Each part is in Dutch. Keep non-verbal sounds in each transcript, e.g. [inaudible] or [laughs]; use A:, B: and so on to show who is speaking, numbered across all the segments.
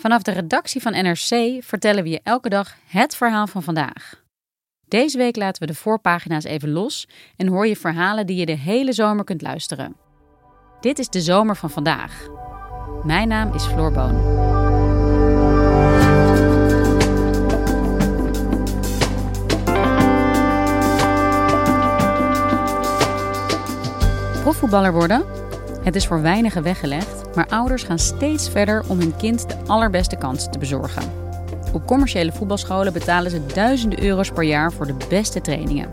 A: Vanaf de redactie van NRC vertellen we je elke dag het verhaal van vandaag. Deze week laten we de voorpagina's even los en hoor je verhalen die je de hele zomer kunt luisteren. Dit is de zomer van vandaag. Mijn naam is Floor Boon. Profvoetballer worden? Het is voor weinigen weggelegd, maar ouders gaan steeds verder om hun kind de allerbeste kansen te bezorgen. Op commerciële voetbalscholen betalen ze duizenden euro's per jaar voor de beste trainingen.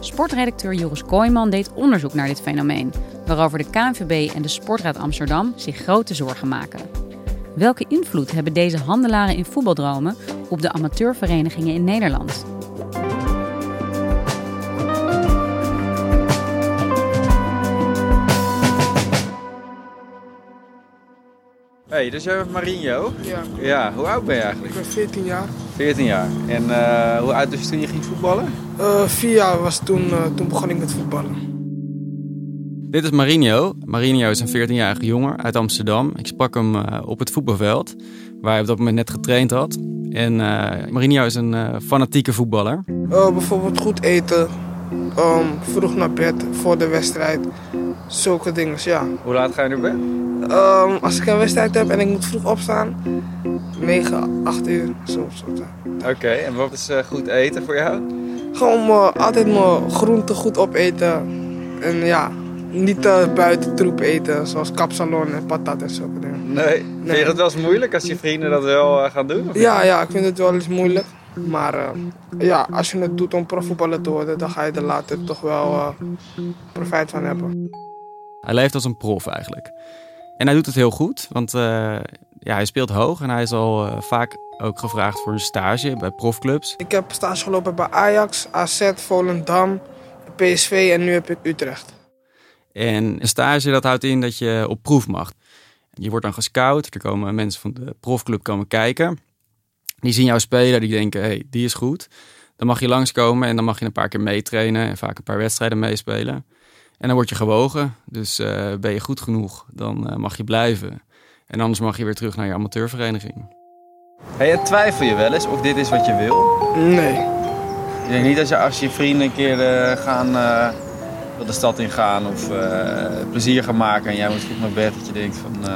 A: Sportredacteur Joris Kooijman deed onderzoek naar dit fenomeen, waarover de KNVB en de Sportraad Amsterdam zich grote zorgen maken. Welke invloed hebben deze handelaren in voetbaldromen op de amateurverenigingen in Nederland?
B: Hey, dus jij bent Marinho?
C: Ja,
B: Ja, hoe oud ben je
C: ik
B: eigenlijk?
C: ben 14 jaar.
B: 14 jaar. En eh, hoe oud was je toen je ging voetballen?
C: Eh vier jaar was toen, eh, toen begon ik met voetballen.
B: Dit is Marinho. Marinho is een 14-jarige jongen uit Amsterdam. Ik sprak hem eh, op het voetbalveld, waar hij op dat moment net getraind had. En eh Marinho is een eh, fanatieke voetballer.
C: Bijvoorbeeld goed eten, ehm, vroeg naar bed voor de wedstrijd. Zulke dingen, ja.
B: Hoe laat ga je naar bed?
C: Ehm, als ik een wedstrijd heb en ik moet vroeg opstaan, 9, 8 uur, zo. zo.
B: Oké, en wat is eh, goed eten voor jou?
C: Gewoon eh, altijd mijn groenten goed opeten. En ja, niet eh, buiten troep eten, zoals kapsalon en patat en zulke dingen.
B: Nee. Vind je dat wel eens moeilijk als je vrienden dat wel eh, gaan doen? of
C: Ja, ja, ik vind het wel eens moeilijk. Maar eh, ja, als je het doet om profvoetballer te worden, dan ga je er later toch wel eh, profijt van hebben.
B: Hij leeft als een prof eigenlijk. En hij doet het heel goed, want eh, ja, hij speelt hoog en hij is al eh, vaak ook gevraagd voor een stage bij profclubs.
C: Ik heb stage gelopen bij Ajax, AZ, Volendam, PSV en nu heb ik Utrecht.
B: En een stage dat houdt in dat je op proef mag. Je wordt dan gescout, er komen mensen van de profclub komen kijken. Die zien jou spelen, die denken, hey, die is goed. Dan mag je langskomen en dan mag je een paar keer meetrainen en vaak een paar wedstrijden meespelen. En dan word je gewogen, dus eh, ben je goed genoeg, dan eh, mag je blijven. En anders mag je weer terug naar je amateurvereniging. Hey, twijfel je wel eens of dit is wat je wil?
C: Nee.
B: Ik denk niet dat je als je vrienden een keer eh, gaan eh, de stad in gaan of eh, plezier gaan maken en jij moet vroeg naar bed, dat je denkt van eh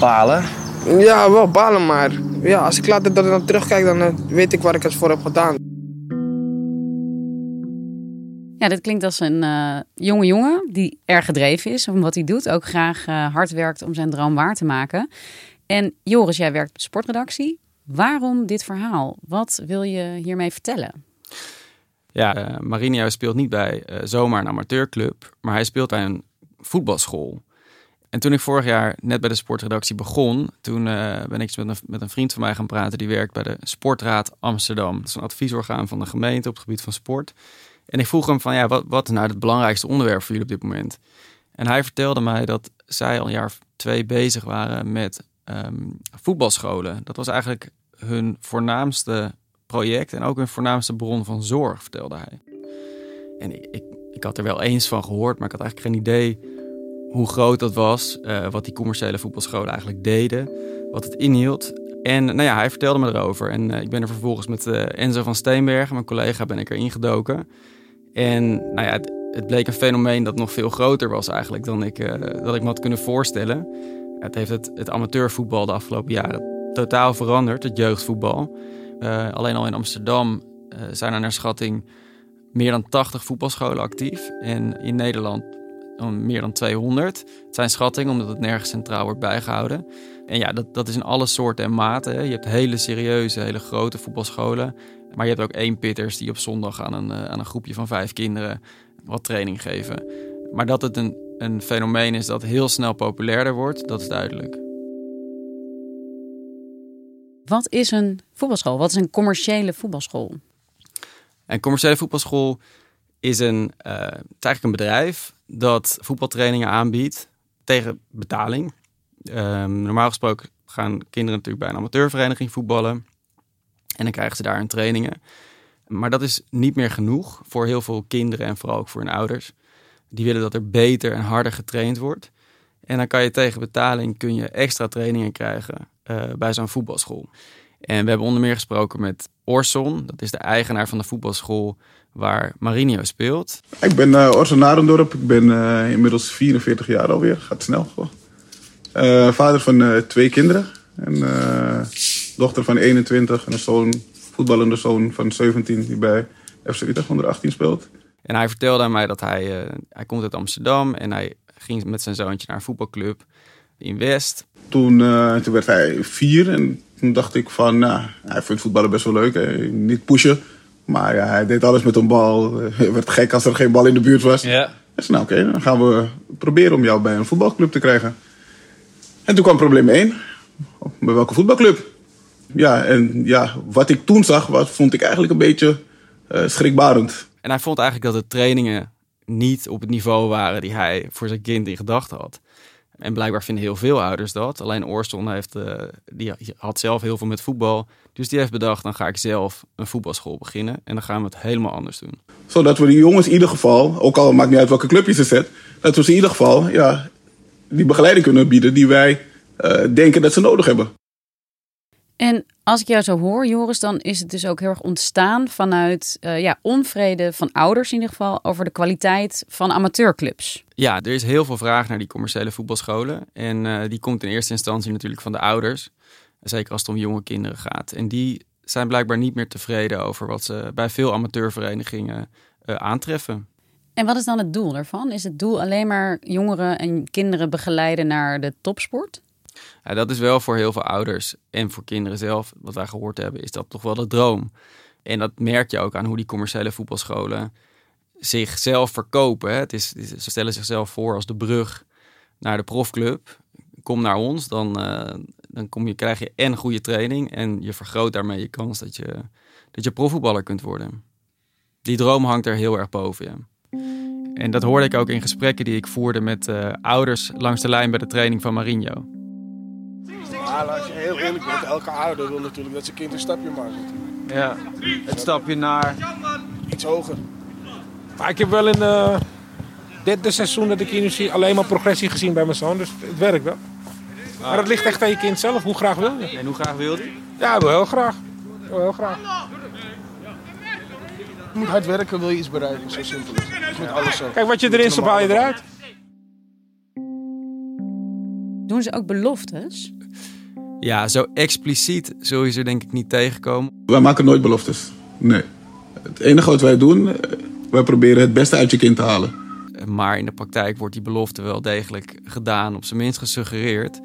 B: balen.
C: Ja, wel balen, maar ja, als ik later er naar terugkijk, dan weet ik waar ik het voor heb gedaan.
A: Ja, dit klinkt als een eh, jonge jongen die erg gedreven is om wat hij doet. Ook graag eh, hard werkt om zijn droom waar te maken. En Joris, jij werkt sportredactie. Waarom dit verhaal? Wat wil je hiermee vertellen?
B: Ja, Marinho speelt niet bij zomaar een amateurclub, maar hij speelt bij een voetbalschool. En toen ik vorig jaar net bij de sportredactie begon, toen eh, ben ik met een, met een vriend van mij gaan praten die werkt bij de Sportraad Amsterdam. Dat is een adviesorgaan van de gemeente op het gebied van sport. En ik vroeg hem van, ja, wat, wat is nou het belangrijkste onderwerp voor jullie op dit moment? En hij vertelde mij dat zij al een jaar of twee bezig waren met ehm, voetbalscholen. Dat was eigenlijk hun voornaamste project en ook hun voornaamste bron van zorg, vertelde hij. En ik, ik, ik had er wel eens van gehoord, maar ik had eigenlijk geen idee hoe groot dat was, eh, wat die commerciële voetbalscholen eigenlijk deden, wat het inhield. En nou ja, hij vertelde me erover. En eh, ik ben er vervolgens met eh, Enzo van Steenbergen, mijn collega, ben ik er ingedoken. En nou ja, het, het bleek een fenomeen dat nog veel groter was eigenlijk dan ik, dat ik me had kunnen voorstellen. Het heeft het, het amateurvoetbal de afgelopen jaren totaal veranderd, het jeugdvoetbal. Alleen al in Amsterdam zijn er naar schatting meer dan 80 voetbalscholen actief. En in Nederland meer dan 200. Het zijn schattingen omdat het nergens centraal wordt bijgehouden. En ja, dat, dat is in alle soorten en maten. Je hebt hele serieuze, hele grote voetbalscholen. Maar je hebt ook één pitters die op zondag aan een, aan een groepje van vijf kinderen wat training geven. Maar dat het een, een fenomeen is dat heel snel populairder wordt, dat is duidelijk.
A: Wat is een voetbalschool? Wat is een commerciële voetbalschool?
B: Een commerciële voetbalschool is een, uh, eigenlijk een bedrijf dat voetbaltrainingen aanbiedt tegen betaling. Uh, normaal gesproken gaan kinderen natuurlijk bij een amateurvereniging voetballen. En dan krijgen ze daar hun trainingen. Maar dat is niet meer genoeg voor heel veel kinderen en vooral ook voor hun ouders. Die willen dat er beter en harder getraind wordt. En dan kan je tegen betaling kun je extra trainingen krijgen uh, bij zo'n voetbalschool. En we hebben onder meer gesproken met Orson. Dat is de eigenaar van de voetbalschool waar Marinho speelt.
D: Ik ben uh, Orson Narendorp. Ik ben uh, inmiddels 44 jaar alweer. Gaat snel. Uh, vader van twee kinderen. Een dochter van 21 en een zoon voetballende zoon van 17 die bij FC Utrecht onder 18 speelt.
B: En hij vertelde aan mij dat hij, hij komt uit Amsterdam en hij ging met zijn zoontje naar een voetbalclub in West.
D: Toen, toen werd hij vier en toen dacht ik van, nou, hij vindt voetballen best wel leuk. Hè. Niet pushen, maar ja, hij deed alles met een bal. [laughs] Het werd gek als er geen bal in de buurt was. Ja. Dus nou oké, dan gaan we proberen om jou bij een voetbalclub te krijgen. En toen kwam probleem 1. Bij welke voetbalclub? ja, en ja, wat ik toen zag, was, vond ik eigenlijk een beetje uh, schrikbarend.
B: En hij vond eigenlijk dat de trainingen niet op het niveau waren die hij voor zijn kind in gedachten had. En blijkbaar vinden heel veel ouders dat. Alleen Oorston heeft, uh, die had zelf heel veel met voetbal. Dus die heeft bedacht, dan ga ik zelf een voetbalschool beginnen. En dan gaan we het helemaal anders doen.
D: Zodat we die jongens in ieder geval, ook al maakt niet uit welke club je ze zet... dat we ze in ieder geval ja, die begeleiding kunnen bieden die wij uh, denken dat ze nodig hebben.
A: En als ik jou zo hoor, Joris, dan is het dus ook heel erg ontstaan vanuit uh, ja, onvrede van ouders in ieder geval over de kwaliteit van amateurclubs.
B: Ja, er is heel veel vraag naar die commerciële voetbalscholen. En uh, die komt in eerste instantie natuurlijk van de ouders. Zeker als het om jonge kinderen gaat. En die zijn blijkbaar niet meer tevreden over wat ze bij veel amateurverenigingen uh, aantreffen.
A: En wat is dan het doel daarvan? Is het doel alleen maar jongeren en kinderen begeleiden naar de topsport?
B: Ja, dat is wel voor heel veel ouders en voor kinderen zelf, wat wij gehoord hebben, is dat toch wel de droom. En dat merk je ook aan hoe die commerciële voetbalscholen zichzelf verkopen. Het is, ze stellen zichzelf voor als de brug naar de profclub. Kom naar ons, dan, uh, dan kom je, krijg je en goede training en je vergroot daarmee je kans dat je, dat je profvoetballer kunt worden. Die droom hangt er heel erg boven je. En dat hoorde ik ook in gesprekken die ik voerde met uh, ouders langs de lijn bij de training van Marinho.
E: Maar als je heel eerlijk bent, elke ouder wil natuurlijk dat zijn kind een stapje maakt.
F: Ja, het stapje naar...
E: Iets hoger. Maar ik heb wel in uh, dit seizoen dat ik hier nu zie alleen maar progressie gezien bij mijn zoon. Dus het werkt wel. Maar het ligt echt aan je kind zelf. Hoe graag wil je?
F: En hoe graag wil je?
E: Ja, wel heel graag. Wel heel graag. Je moet hard werken, wil je iets bereiken. Zo simpel is het. Met alles zo. Kijk, wat je erin stopt, haal je eruit.
A: Doen ze ook beloftes?
B: Ja, zo expliciet zul je ze denk ik niet tegenkomen.
D: Wij maken nooit beloftes. Nee. Het enige wat wij doen, eh, wij proberen het beste uit je kind te halen.
B: Maar in de praktijk wordt die belofte wel degelijk gedaan, op zijn minst gesuggereerd.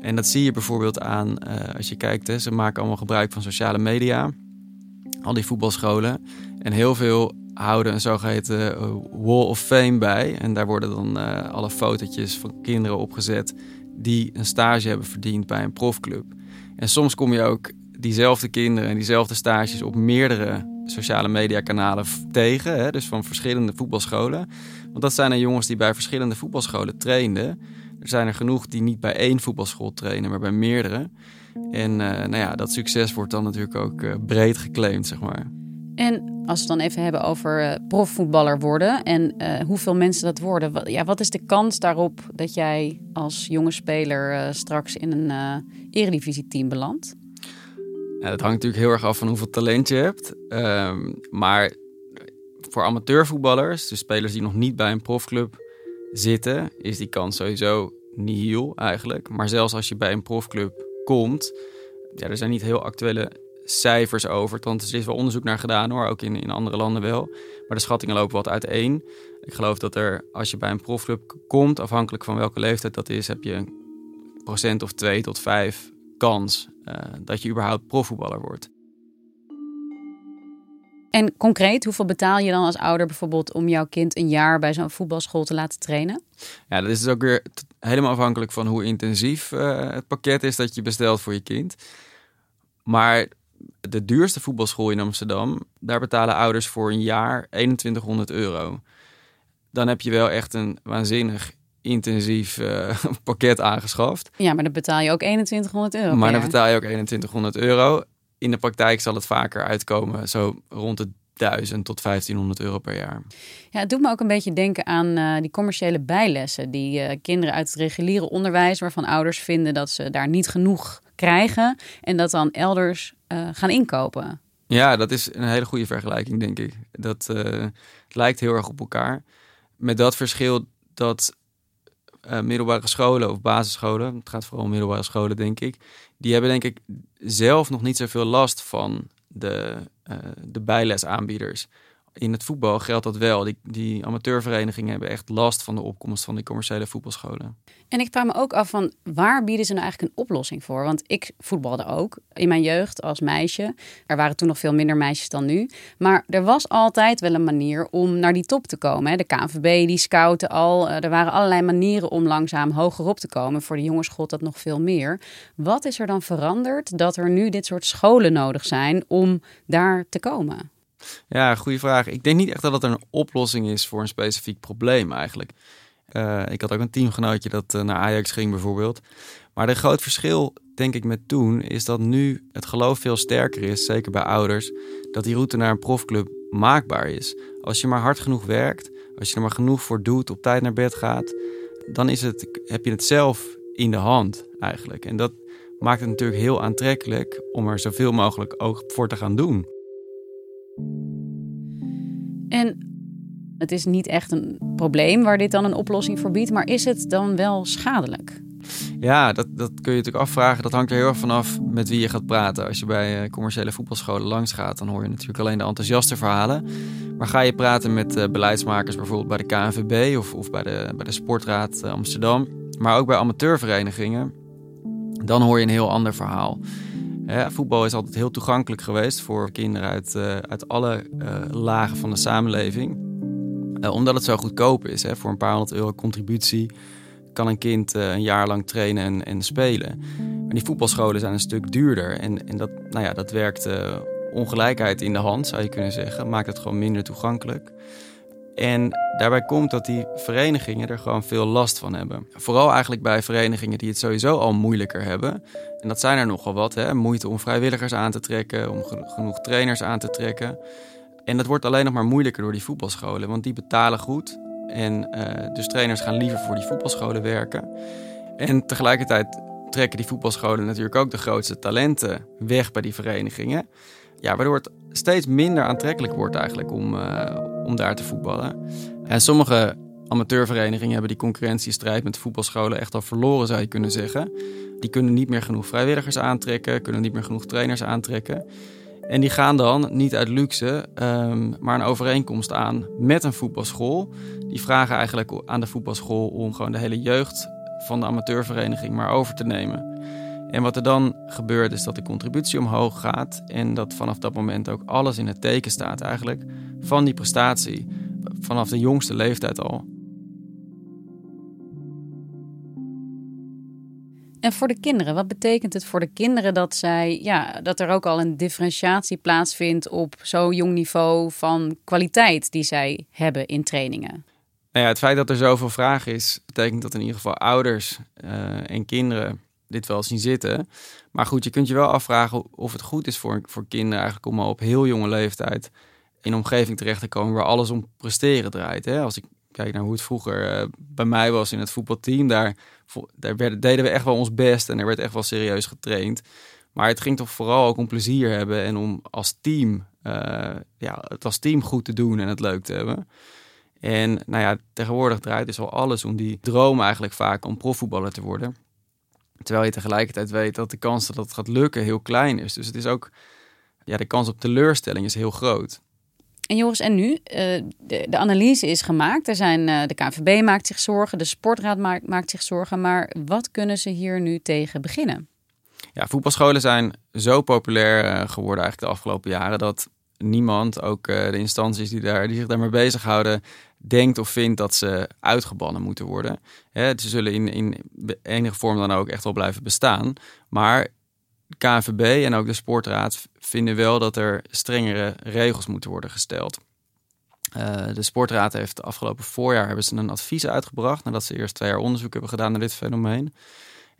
B: En dat zie je bijvoorbeeld aan, uh, als je kijkt, hè, ze maken allemaal gebruik van sociale media. Al die voetbalscholen. En heel veel houden een zogeheten uh, wall of fame bij. En daar worden dan uh, alle fotootjes van kinderen opgezet die een stage hebben verdiend bij een profclub. En soms kom je ook diezelfde kinderen en diezelfde stages op meerdere sociale mediakanalen tegen. Hè, dus van verschillende voetbalscholen. Want dat zijn er jongens die bij verschillende voetbalscholen trainden. Er zijn er genoeg die niet bij één voetbalschool trainen, maar bij meerdere. En uh, nou ja, dat succes wordt dan natuurlijk ook uh, breed geclaimd, zeg maar.
A: En als we het dan even hebben over uh, profvoetballer worden en uh, hoeveel mensen dat worden. Wat, ja, wat is de kans daarop dat jij als jonge speler uh, straks in een eredivisie-team belandt?
B: Ja, dat hangt natuurlijk heel erg af van hoeveel talent je hebt. Um, maar voor amateurvoetballers, dus spelers die nog niet bij een profclub zitten, is die kans sowieso nihil eigenlijk. Maar zelfs als je bij een profclub komt, ja, er zijn niet heel actuele cijfers over. Want er is wel onderzoek naar gedaan hoor, ook in, in andere landen wel. Maar de schattingen lopen wat uiteen. Ik geloof dat er, als je bij een profclub komt, afhankelijk van welke leeftijd dat is, heb je een procent of twee tot vijf kans uh, dat je überhaupt profvoetballer wordt.
A: En concreet, hoeveel betaal je dan als ouder bijvoorbeeld om jouw kind een jaar bij zo'n voetbalschool te laten trainen?
B: Ja, dat is dus ook weer helemaal afhankelijk van hoe intensief uh, het pakket is dat je bestelt voor je kind. Maar de duurste voetbalschool in Amsterdam, daar betalen ouders voor een jaar 2100 euro. Dan heb je wel echt een waanzinnig intensief uh, [laughs] pakket aangeschaft.
A: Ja, maar dan betaal je ook 2100 euro.
B: Maar dan betaal je ook 2100 euro. In de praktijk zal het vaker uitkomen, zo rond de 1000 tot 1500 euro per jaar.
A: Ja, het doet me ook een beetje denken aan uh, die commerciële bijlessen. Die uh, kinderen uit het reguliere onderwijs, waarvan ouders vinden dat ze daar niet genoeg krijgen. En dat dan elders uh, gaan inkopen.
B: Ja, dat is een hele goede vergelijking, denk ik. Dat lijkt heel erg op elkaar. Met dat verschil dat middelbare scholen of basisscholen, het gaat vooral om middelbare scholen, denk ik, die hebben denk ik zelf nog niet zoveel last van de, uh, de bijlesaanbieders. In het voetbal geldt dat wel. Die, die amateurverenigingen hebben echt last van de opkomst van die commerciële voetbalscholen.
A: En ik vraag me ook af van waar bieden ze nou eigenlijk een oplossing voor? Want ik voetbalde ook in mijn jeugd als meisje. Er waren toen nog veel minder meisjes dan nu. Maar er was altijd wel een manier om naar die top te komen. De KNVB die scouten al. Eh, er waren allerlei manieren om langzaam hoger op te komen. Voor de jongens gold dat nog veel meer. Wat is er dan veranderd dat er nu dit soort scholen nodig zijn om daar te komen?
B: Ja, goede vraag. Ik denk niet echt dat het een oplossing is voor een specifiek probleem eigenlijk. Uh, ik had ook een teamgenootje dat uh, naar Ajax ging bijvoorbeeld. Maar de groot verschil, denk ik, met toen is dat nu het geloof veel sterker is, zeker bij ouders, dat die route naar een profclub maakbaar is. Als je maar hard genoeg werkt, als je er maar genoeg voor doet, op tijd naar bed gaat, dan is het, heb je het zelf in de hand eigenlijk. En dat maakt het natuurlijk heel aantrekkelijk om er zoveel mogelijk ook voor te gaan doen.
A: En het is niet echt een probleem waar dit dan een oplossing voor biedt, maar is het dan wel schadelijk?
B: Ja, dat, dat kun je natuurlijk afvragen. Dat hangt er heel erg vanaf met wie je gaat praten. Als je bij eh, commerciële voetbalscholen langs gaat, dan hoor je natuurlijk alleen de enthousiaste verhalen. Maar ga je praten met uh, beleidsmakers, bijvoorbeeld bij de KNVB of, of bij, de, bij de Sportraad eh, Amsterdam, maar ook bij amateurverenigingen, dan hoor je een heel ander verhaal. Voetbal is altijd heel toegankelijk geweest voor kinderen uit, uh, uit alle uh, lagen van de samenleving. Uh, omdat het zo goedkoop is. Hè. Voor een paar honderd euro contributie kan een kind een jaar lang trainen en, en, spelen. Maar die voetbalscholen zijn een stuk duurder. En, en dat, nou ja, dat werkt ongelijkheid in de hand, zou je kunnen zeggen. Maakt het gewoon minder toegankelijk. En daarbij komt dat die verenigingen er gewoon veel last van hebben. Vooral eigenlijk bij verenigingen die het sowieso al moeilijker hebben. En dat zijn er nogal wat. Hè? Moeite om vrijwilligers aan te trekken, om genoeg trainers aan te trekken. En dat wordt alleen nog maar moeilijker door die voetbalscholen, want die betalen goed. En uh, dus trainers gaan liever voor die voetbalscholen werken. En tegelijkertijd trekken die voetbalscholen natuurlijk ook de grootste talenten weg bij die verenigingen. Ja, waardoor het steeds minder aantrekkelijk wordt eigenlijk om, uh, om daar te voetballen. En sommige amateurverenigingen hebben die concurrentiestrijd met voetbalscholen echt al verloren, zou je kunnen zeggen. Die kunnen niet meer genoeg vrijwilligers aantrekken, kunnen niet meer genoeg trainers aantrekken. En die gaan dan niet uit luxe, um, maar een overeenkomst aan met een voetbalschool. Die vragen eigenlijk aan de voetbalschool om gewoon de hele jeugd van de amateurvereniging maar over te nemen. En wat er dan gebeurt is dat de contributie omhoog gaat en dat vanaf dat moment ook alles in het teken staat eigenlijk van die prestatie. Vanaf de jongste leeftijd al.
A: En voor de kinderen, wat betekent het voor de kinderen dat zij, ja, dat er ook al een differentiatie plaatsvindt op zo'n jong niveau van kwaliteit die zij hebben in trainingen?
B: Nou ja, het feit dat er zoveel vraag is, betekent dat in ieder geval ouders uh, en kinderen dit wel zien zitten. Maar goed, je kunt je wel afvragen of het goed is voor, voor kinderen eigenlijk om al op heel jonge leeftijd in een omgeving terecht te komen waar alles om presteren draait. Hè? Als ik kijk naar hoe het vroeger uh, bij mij was in het voetbalteam, daar, daar deden we echt wel ons best en er werd echt wel serieus getraind. Maar het ging toch vooral ook om plezier hebben en om als team ja, het als team goed te doen en het leuk te hebben. En nou ja, tegenwoordig draait dus al alles om die droom eigenlijk vaak om profvoetballer te worden. Terwijl je tegelijkertijd weet dat de kans dat het gaat lukken heel klein is. Dus het is ook, ja, de kans op teleurstelling is heel groot.
A: En Joris, en nu? Uh, de, analyse is gemaakt. Er zijn, uh, de KNVB maakt zich zorgen, de Sportraad maakt, maakt zich zorgen. Maar wat kunnen ze hier nu tegen beginnen?
B: Ja, voetbalscholen zijn zo populair uh, geworden eigenlijk de afgelopen jaren dat niemand, ook de instanties die, daar, die zich daarmee bezighouden, denkt of vindt dat ze uitgebannen moeten worden. Hè, ze zullen in, in enige vorm dan ook echt wel blijven bestaan. Maar KNVB en ook de Sportraad vinden wel dat er strengere regels moeten worden gesteld. Uh, de Sportraad heeft afgelopen voorjaar hebben ze een advies uitgebracht nadat ze eerst twee jaar onderzoek hebben gedaan naar dit fenomeen.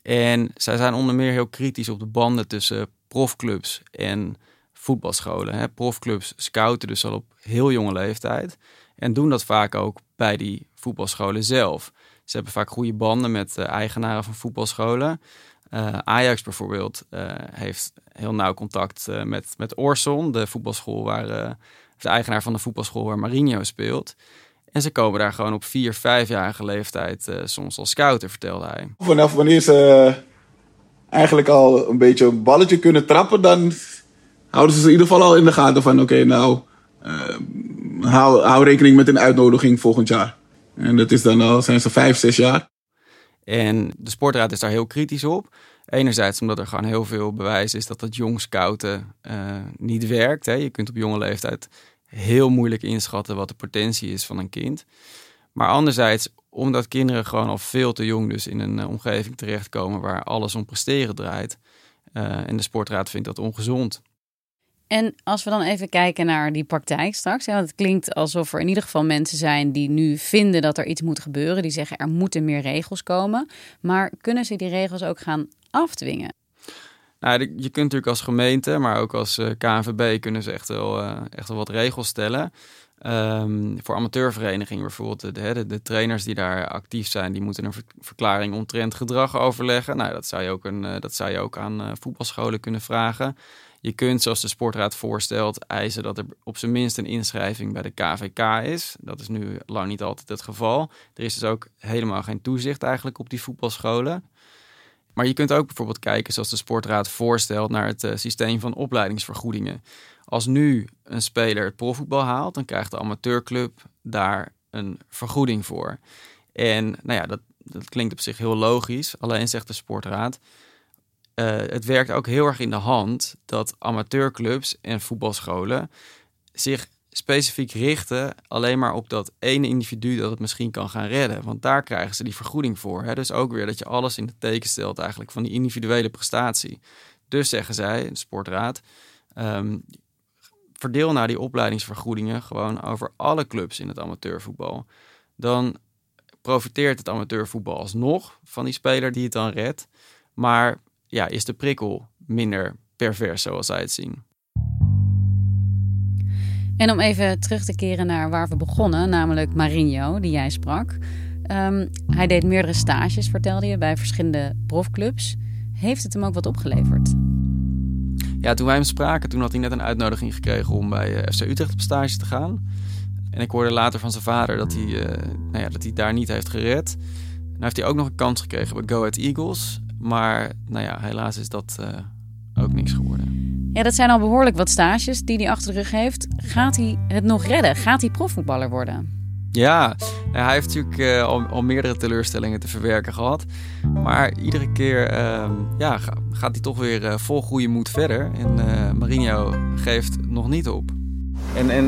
B: En zij zijn onder meer heel kritisch op de banden tussen profclubs en voetbalscholen. Hè. Profclubs scouten dus al op heel jonge leeftijd en doen dat vaak ook bij die voetbalscholen zelf. Ze hebben vaak goede banden met eigenaren van voetbalscholen. Uh, Ajax bijvoorbeeld uh, heeft heel nauw contact uh, met, met Orson, de voetbalschool waar de eigenaar van de voetbalschool waar Marinho speelt. En ze komen daar gewoon op vier, vijfjarige leeftijd soms al scouten, vertelde hij.
D: Vanaf wanneer ze eigenlijk al een beetje een balletje kunnen trappen, dan houden ze in ieder geval al in de gaten van oké, nou, hou, hou rekening met een uitnodiging volgend jaar. En dat is dan al, zijn ze vijf, zes jaar.
B: En de sportraad is daar heel kritisch op. Enerzijds omdat er gewoon heel veel bewijs is dat dat jong scouten uh, niet werkt. Hè. Je kunt op jonge leeftijd heel moeilijk inschatten wat de potentie is van een kind. Maar anderzijds omdat kinderen gewoon al veel te jong dus in een uh, omgeving terechtkomen waar alles om presteren draait. En de sportraad vindt dat ongezond.
A: En als we dan even kijken naar die praktijk straks. want het klinkt alsof er in ieder geval mensen zijn die nu vinden dat er iets moet gebeuren. Die zeggen er moeten meer regels komen. Maar kunnen ze die regels ook gaan afdwingen?
B: Nou, je kunt natuurlijk als gemeente, maar ook als eh, KNVB kunnen ze echt wel, uh, echt wel wat regels stellen. Um, voor amateurverenigingen bijvoorbeeld, de, de, trainers die daar actief zijn, die moeten een verklaring omtrent gedrag overleggen. Nou, dat zou je ook, een, uh, dat zou je ook aan voetbalscholen kunnen vragen. Je kunt, zoals de sportraad voorstelt, eisen dat er op zijn minst een inschrijving bij de KVK is. Dat is nu lang niet altijd het geval. Er is dus ook helemaal geen toezicht eigenlijk op die voetbalscholen. Maar je kunt ook bijvoorbeeld kijken, zoals de sportraad voorstelt, naar het uh, systeem van opleidingsvergoedingen. Als nu een speler het profvoetbal haalt, dan krijgt de amateurclub daar een vergoeding voor. En nou ja, dat, dat klinkt op zich heel logisch. Alleen zegt de sportraad, uh, het werkt ook heel erg in de hand dat amateurclubs en voetbalscholen zich specifiek richten alleen maar op dat ene individu dat het misschien kan gaan redden. Want daar krijgen ze die vergoeding voor. Hè? Dus ook weer dat je alles in het teken stelt eigenlijk van die individuele prestatie. Dus zeggen zij, de sportraad, um, verdeel nou die opleidingsvergoedingen gewoon over alle clubs in het amateurvoetbal. Dan profiteert het amateurvoetbal alsnog van die speler die het dan redt. Maar ja, is de prikkel minder pervers zoals zij het zien.
A: En om even terug te keren naar waar we begonnen, namelijk Marinho, die jij sprak. Um, hij deed meerdere stages, vertelde je, bij verschillende profclubs. Heeft het hem ook wat opgeleverd?
B: Ja, toen wij hem spraken, toen had hij net een uitnodiging gekregen om bij eh, FC Utrecht op stage te gaan. En ik hoorde later van zijn vader dat hij, uh, nou ja, dat hij daar niet heeft gered. Nou heeft hij ook nog een kans gekregen bij Go Ahead Eagles. Maar nou ja, helaas is dat uh, ook niks geworden.
A: Ja, dat zijn al behoorlijk wat stages die hij achter de rug heeft. Gaat hij het nog redden? Gaat hij profvoetballer worden?
B: Ja, hij heeft natuurlijk uh, al, al, meerdere teleurstellingen te verwerken gehad. Maar iedere keer uh, ja, gaat hij toch weer uh, vol goede moed verder. En uh, Marinho geeft nog niet op. En, en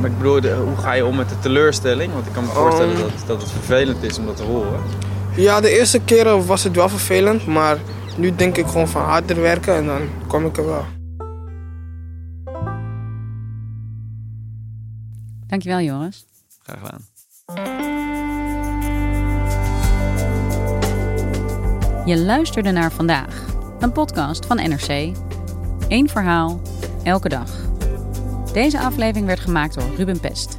B: maar ik bedoel, hoe ga je om met de teleurstelling? Want ik kan me voorstellen um, dat, dat het vervelend is om dat te horen.
C: Ja, de eerste keren was het wel vervelend, maar nu denk ik gewoon van harder werken en dan kom ik er wel.
A: Dankjewel Joris.
B: Graag gedaan.
A: Je luisterde naar vandaag, een podcast van NRC. Eén verhaal, elke dag. Deze aflevering werd gemaakt door Ruben Pest.